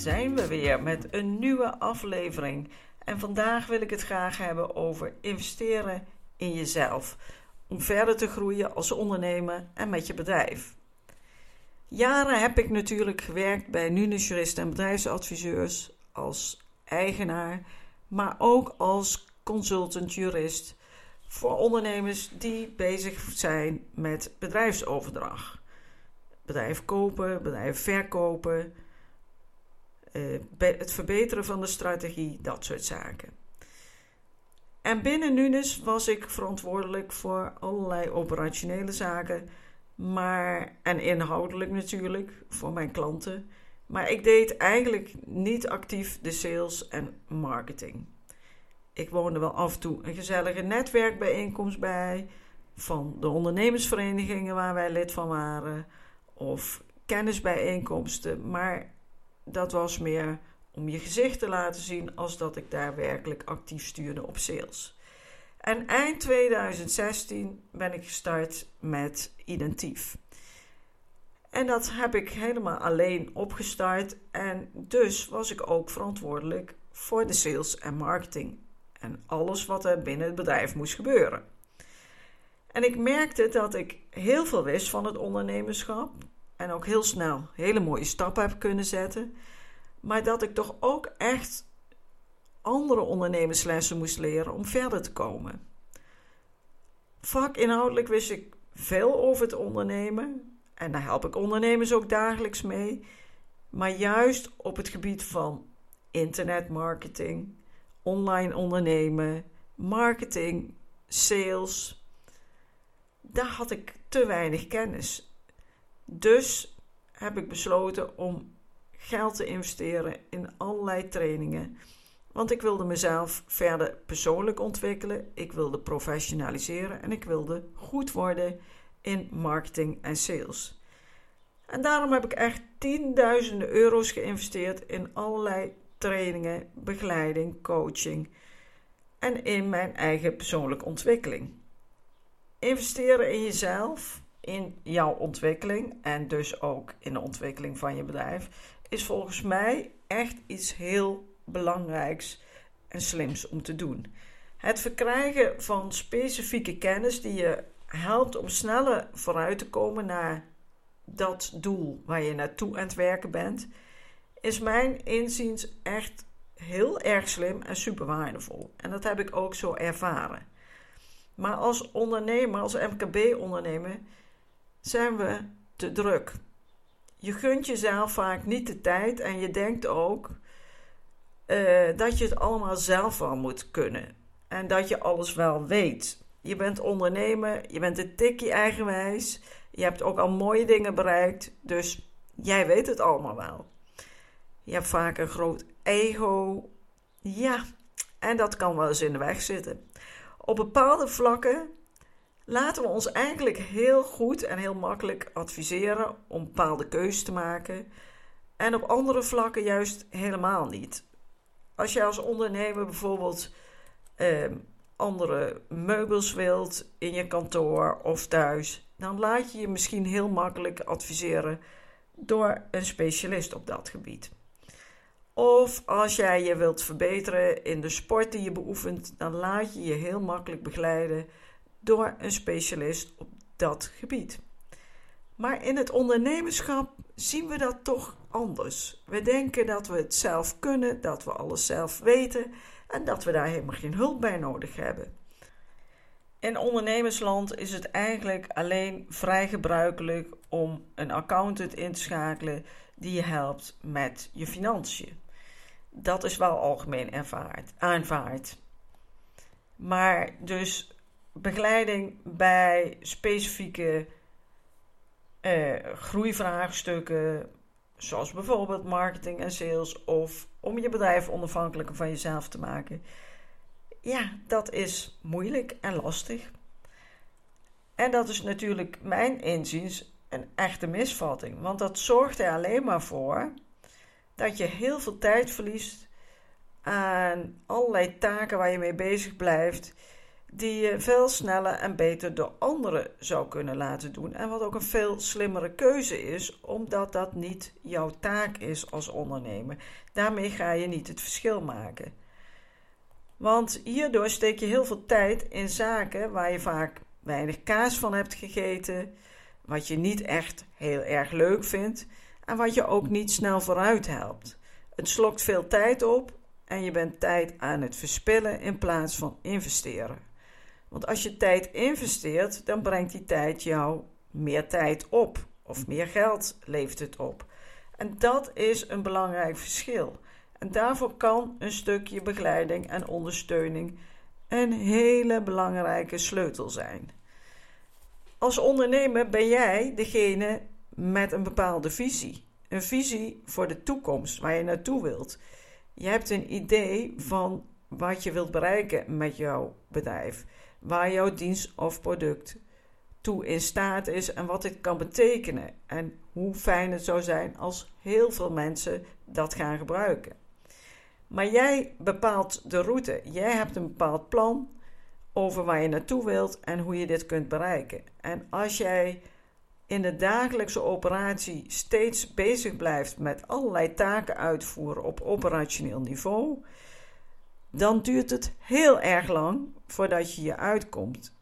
Zijn we weer met een nieuwe aflevering. En vandaag wil ik het graag hebben over investeren in jezelf. Om verder te groeien als ondernemer en met je bedrijf. Jaren heb ik natuurlijk gewerkt bij Nunes Juristen en Bedrijfsadviseurs als eigenaar, maar ook als consultant jurist voor ondernemers die bezig zijn met bedrijfsoverdracht. Bedrijf kopen, bedrijf verkopen, het verbeteren van de strategie, dat soort zaken. En binnen Nunes was ik verantwoordelijk voor allerlei operationele zaken, maar, en inhoudelijk natuurlijk voor mijn klanten. Maar ik deed eigenlijk niet actief de sales en marketing. Ik woonde wel af en toe een gezellige netwerkbijeenkomst bij van de ondernemersverenigingen waar wij lid van waren, of kennisbijeenkomsten, maar dat was meer om je gezicht te laten zien als dat ik daar werkelijk actief stuurde op sales. En eind 2016 ben ik gestart met Identief. En dat heb ik helemaal alleen opgestart en dus was ik ook verantwoordelijk voor de sales en marketing en alles wat er binnen het bedrijf moest gebeuren. En ik merkte dat ik heel veel wist van het ondernemerschap en ook heel snel hele mooie stappen heb kunnen zetten, maar dat ik toch ook echt andere ondernemerslessen moest leren om verder te komen. Vakinhoudelijk wist ik veel over het ondernemen en daar help ik ondernemers ook dagelijks mee, maar juist op het gebied van internetmarketing, online ondernemen, marketing, sales. Daar had ik te weinig kennis. Dus heb ik besloten om geld te investeren in allerlei trainingen. Want ik wilde mezelf verder persoonlijk ontwikkelen, ik wilde professionaliseren en ik wilde goed worden in marketing en sales. En daarom heb ik echt tienduizenden euro's geïnvesteerd in allerlei trainingen, begeleiding, coaching en in mijn eigen persoonlijke ontwikkeling. Investeren in jezelf, in jouw ontwikkeling en dus ook in de ontwikkeling van je bedrijf, is volgens mij echt iets heel belangrijks en slims om te doen. Het verkrijgen van specifieke kennis die je helpt om sneller vooruit te komen naar dat doel waar je naartoe aan het werken bent is mijn inziens echt heel erg slim en super waardevol. En dat heb ik ook zo ervaren. Maar als ondernemer, als MKB-ondernemer, zijn we te druk. Je gunt jezelf vaak niet de tijd en je denkt ook uh, dat je het allemaal zelf wel moet kunnen. En dat je alles wel weet. Je bent ondernemer, je bent een tikkie eigenwijs. Je hebt ook al mooie dingen bereikt, dus jij weet het allemaal wel. Je hebt vaak een groot ego. Ja, en dat kan wel eens in de weg zitten. Op bepaalde vlakken laten we ons eigenlijk heel goed en heel makkelijk adviseren om bepaalde keuzes te maken. En op andere vlakken juist helemaal niet. Als je als ondernemer bijvoorbeeld eh, andere meubels wilt in je kantoor of thuis, dan laat je je misschien heel makkelijk adviseren door een specialist op dat gebied. Of als jij je wilt verbeteren in de sport die je beoefent, dan laat je je heel makkelijk begeleiden door een specialist op dat gebied. Maar in het ondernemerschap zien we dat toch anders. We denken dat we het zelf kunnen, dat we alles zelf weten en dat we daar helemaal geen hulp bij nodig hebben. In ondernemersland is het eigenlijk alleen vrij gebruikelijk om een accountant in te schakelen die je helpt met je financiën. Dat is wel algemeen ervaard, aanvaard. Maar dus begeleiding bij specifieke uh, groeivraagstukken, zoals bijvoorbeeld marketing en sales, of om je bedrijf onafhankelijker van jezelf te maken. Ja, dat is moeilijk en lastig. En dat is natuurlijk mijn inziens een echte misvatting, want dat zorgt er alleen maar voor dat je heel veel tijd verliest aan allerlei taken waar je mee bezig blijft, die je veel sneller en beter door anderen zou kunnen laten doen. En wat ook een veel slimmere keuze is, omdat dat niet jouw taak is als ondernemer. Daarmee ga je niet het verschil maken. Want hierdoor steek je heel veel tijd in zaken waar je vaak weinig kaas van hebt gegeten, wat je niet echt heel erg leuk vindt en wat je ook niet snel vooruit helpt. Het slokt veel tijd op en je bent tijd aan het verspillen in plaats van investeren. Want als je tijd investeert, dan brengt die tijd jou meer tijd op of meer geld levert het op. En dat is een belangrijk verschil. En daarvoor kan een stukje begeleiding en ondersteuning een hele belangrijke sleutel zijn. Als ondernemer ben jij degene met een bepaalde visie. Een visie voor de toekomst, waar je naartoe wilt. Je hebt een idee van wat je wilt bereiken met jouw bedrijf, waar jouw dienst of product toe in staat is en wat dit kan betekenen en hoe fijn het zou zijn als heel veel mensen dat gaan gebruiken. Maar jij bepaalt de route. Jij hebt een bepaald plan over waar je naartoe wilt en hoe je dit kunt bereiken. En als jij in de dagelijkse operatie steeds bezig blijft met allerlei taken uitvoeren op operationeel niveau, dan duurt het heel erg lang voordat je je uitkomt.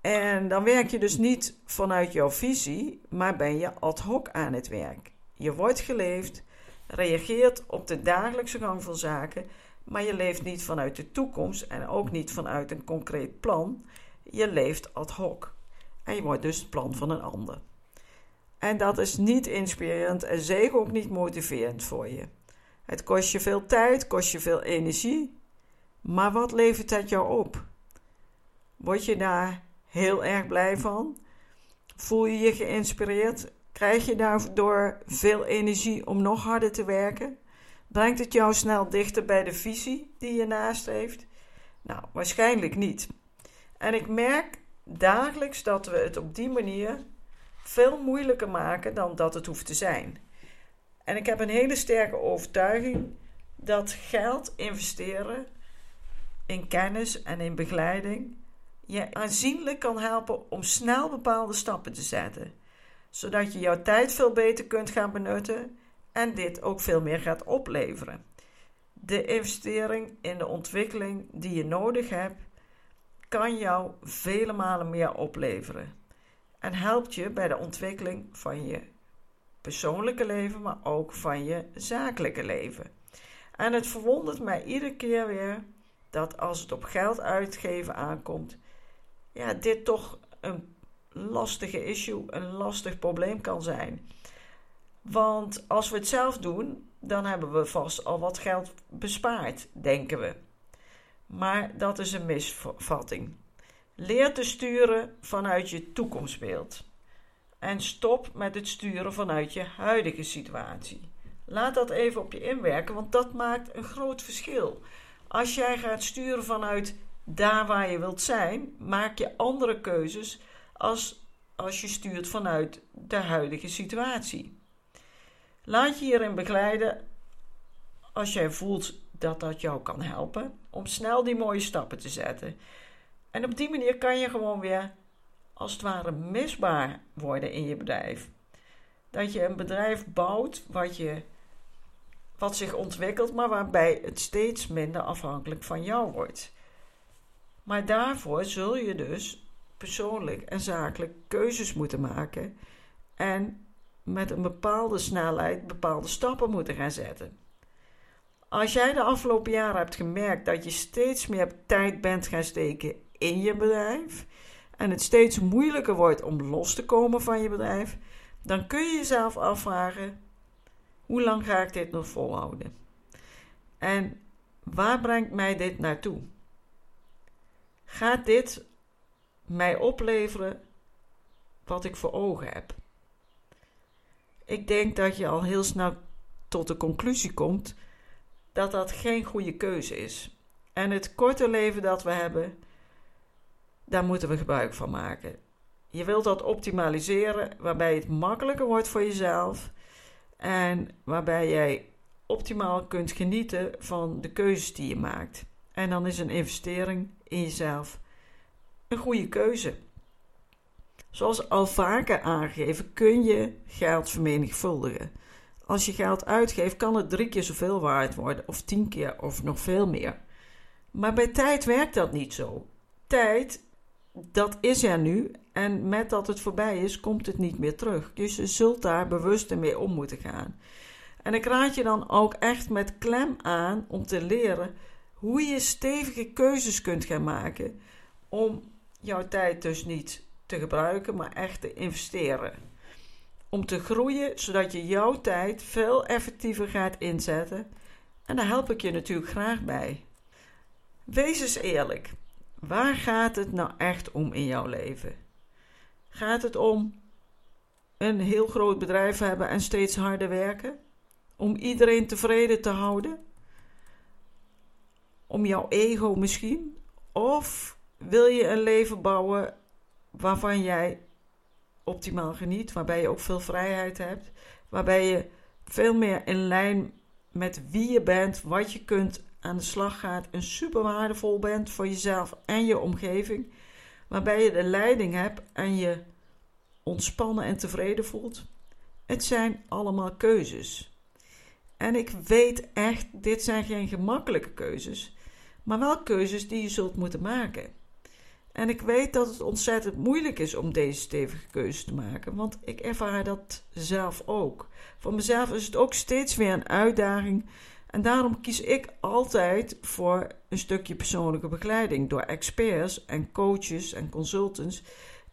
En dan werk je dus niet vanuit jouw visie, maar ben je ad hoc aan het werk. Je wordt geleefd, reageert op de dagelijkse gang van zaken, maar je leeft niet vanuit de toekomst en ook niet vanuit een concreet plan. Je leeft ad hoc. En je wordt dus het plan van een ander. En dat is niet inspirerend en zeker ook niet motiverend voor je. Het kost je veel tijd, kost je veel energie. Maar wat levert dat jou op? Word je daar heel erg blij van? Voel je je geïnspireerd? Krijg je daardoor veel energie om nog harder te werken? Brengt het jou snel dichter bij de visie die je nastreeft? Nou, waarschijnlijk niet. En ik merk dagelijks dat we het op die manier veel moeilijker maken dan dat het hoeft te zijn. En ik heb een hele sterke overtuiging dat geld investeren in kennis en in begeleiding je aanzienlijk kan helpen om snel bepaalde stappen te zetten, zodat je jouw tijd veel beter kunt gaan benutten en dit ook veel meer gaat opleveren. De investering in de ontwikkeling die je nodig hebt, kan jou vele malen meer opleveren en helpt je bij de ontwikkeling van je persoonlijke leven, maar ook van je zakelijke leven. En het verwondert mij iedere keer weer dat als het op geld uitgeven aankomt, ja, dit toch een lastige issue, een lastig probleem kan zijn. Want als we het zelf doen, dan hebben we vast al wat geld bespaard, denken we. Maar dat is een misvatting. Leer te sturen vanuit je toekomstbeeld. En stop met het sturen vanuit je huidige situatie. Laat dat even op je inwerken, want dat maakt een groot verschil. Als jij gaat sturen vanuit daar waar je wilt zijn, maak je andere keuzes als als je stuurt vanuit de huidige situatie. Laat je hierin begeleiden als jij voelt dat dat jou kan helpen om snel die mooie stappen te zetten. En op die manier kan je gewoon weer als het ware misbaar worden in je bedrijf. Dat je een bedrijf bouwt wat, je, wat zich ontwikkelt, maar waarbij het steeds minder afhankelijk van jou wordt. Maar daarvoor zul je dus persoonlijk en zakelijk keuzes moeten maken en met een bepaalde snelheid bepaalde stappen moeten gaan zetten. Als jij de afgelopen jaren hebt gemerkt dat je steeds meer tijd bent gaan steken in je bedrijf en het steeds moeilijker wordt om los te komen van je bedrijf, dan kun je jezelf afvragen: hoe lang ga ik dit nog volhouden? En waar brengt mij dit naartoe? Gaat dit mij opleveren wat ik voor ogen heb. Ik denk dat je al heel snel tot de conclusie komt dat dat geen goede keuze is. En het korte leven dat we hebben, daar moeten we gebruik van maken. Je wilt dat optimaliseren, waarbij het makkelijker wordt voor jezelf en waarbij jij optimaal kunt genieten van de keuzes die je maakt. En dan is een investering in jezelf een goede keuze. Zoals al vaker aangegeven, kun je geld vermenigvuldigen. Als je geld uitgeeft, kan het drie keer zoveel waard worden, of tien keer, of nog veel meer. Maar bij tijd werkt dat niet zo. Tijd, dat is er nu, en met dat het voorbij is, komt het niet meer terug. Dus je zult daar bewust mee om moeten gaan. En ik raad je dan ook echt met klem aan om te leren hoe je stevige keuzes kunt gaan maken om jouw tijd dus niet te gebruiken, maar echt te investeren. Om te groeien, zodat je jouw tijd veel effectiever gaat inzetten. En daar help ik je natuurlijk graag bij. Wees eens eerlijk. Waar gaat het nou echt om in jouw leven? Gaat het om een heel groot bedrijf hebben en steeds harder werken? Om iedereen tevreden te houden? Om jouw ego misschien? Of wil je een leven bouwen waarvan jij optimaal geniet, waarbij je ook veel vrijheid hebt, waarbij je veel meer in lijn met wie je bent, wat je kunt aan de slag gaat en super waardevol bent voor jezelf en je omgeving, waarbij je de leiding hebt en je ontspannen en tevreden voelt. Het zijn allemaal keuzes. En ik weet echt, dit zijn geen gemakkelijke keuzes, maar wel keuzes die je zult moeten maken. En ik weet dat het ontzettend moeilijk is om deze stevige keuze te maken, want ik ervaar dat zelf ook. Voor mezelf is het ook steeds weer een uitdaging. En daarom kies ik altijd voor een stukje persoonlijke begeleiding door experts en coaches en consultants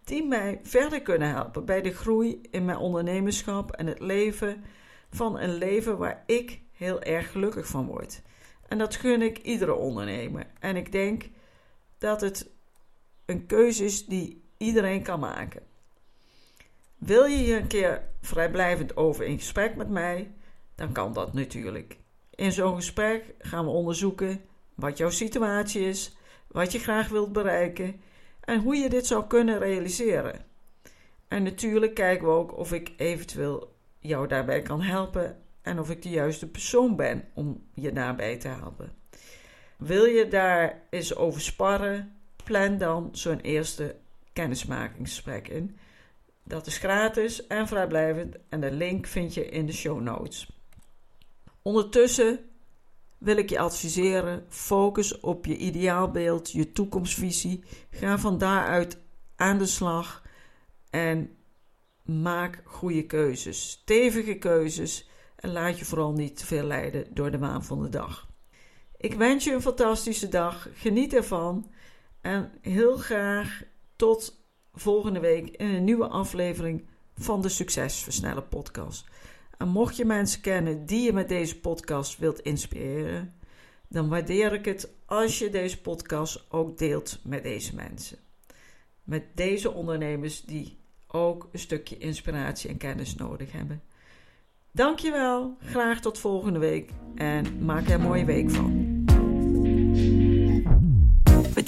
die mij verder kunnen helpen bij de groei in mijn ondernemerschap en het leven van een leven waar ik heel erg gelukkig van word. En dat gun ik iedere ondernemer. En ik denk dat het een keuze is die iedereen kan maken. Wil je hier een keer vrijblijvend over in gesprek met mij, dan kan dat natuurlijk. In zo'n gesprek gaan we onderzoeken wat jouw situatie is, wat je graag wilt bereiken en hoe je dit zou kunnen realiseren. En natuurlijk kijken we ook of ik eventueel jou daarbij kan helpen en of ik de juiste persoon ben om je daarbij te helpen. Wil je daar eens over sparren? Plan dan zo'n eerste kennismakingsgesprek in. Dat is gratis en vrijblijvend en de link vind je in de show notes. Ondertussen wil ik je adviseren: focus op je ideaalbeeld, je toekomstvisie. Ga van daaruit aan de slag en maak goede keuzes, stevige keuzes en laat je vooral niet te veel leiden door de waan van de dag. Ik wens je een fantastische dag, geniet ervan en heel graag tot volgende week in een nieuwe aflevering van de Succesversnellen podcast. En mocht je mensen kennen die je met deze podcast wilt inspireren, dan waardeer ik het als je deze podcast ook deelt met deze mensen. Met deze ondernemers die ook een stukje inspiratie en kennis nodig hebben. Dankjewel, graag tot volgende week en maak er een mooie week van.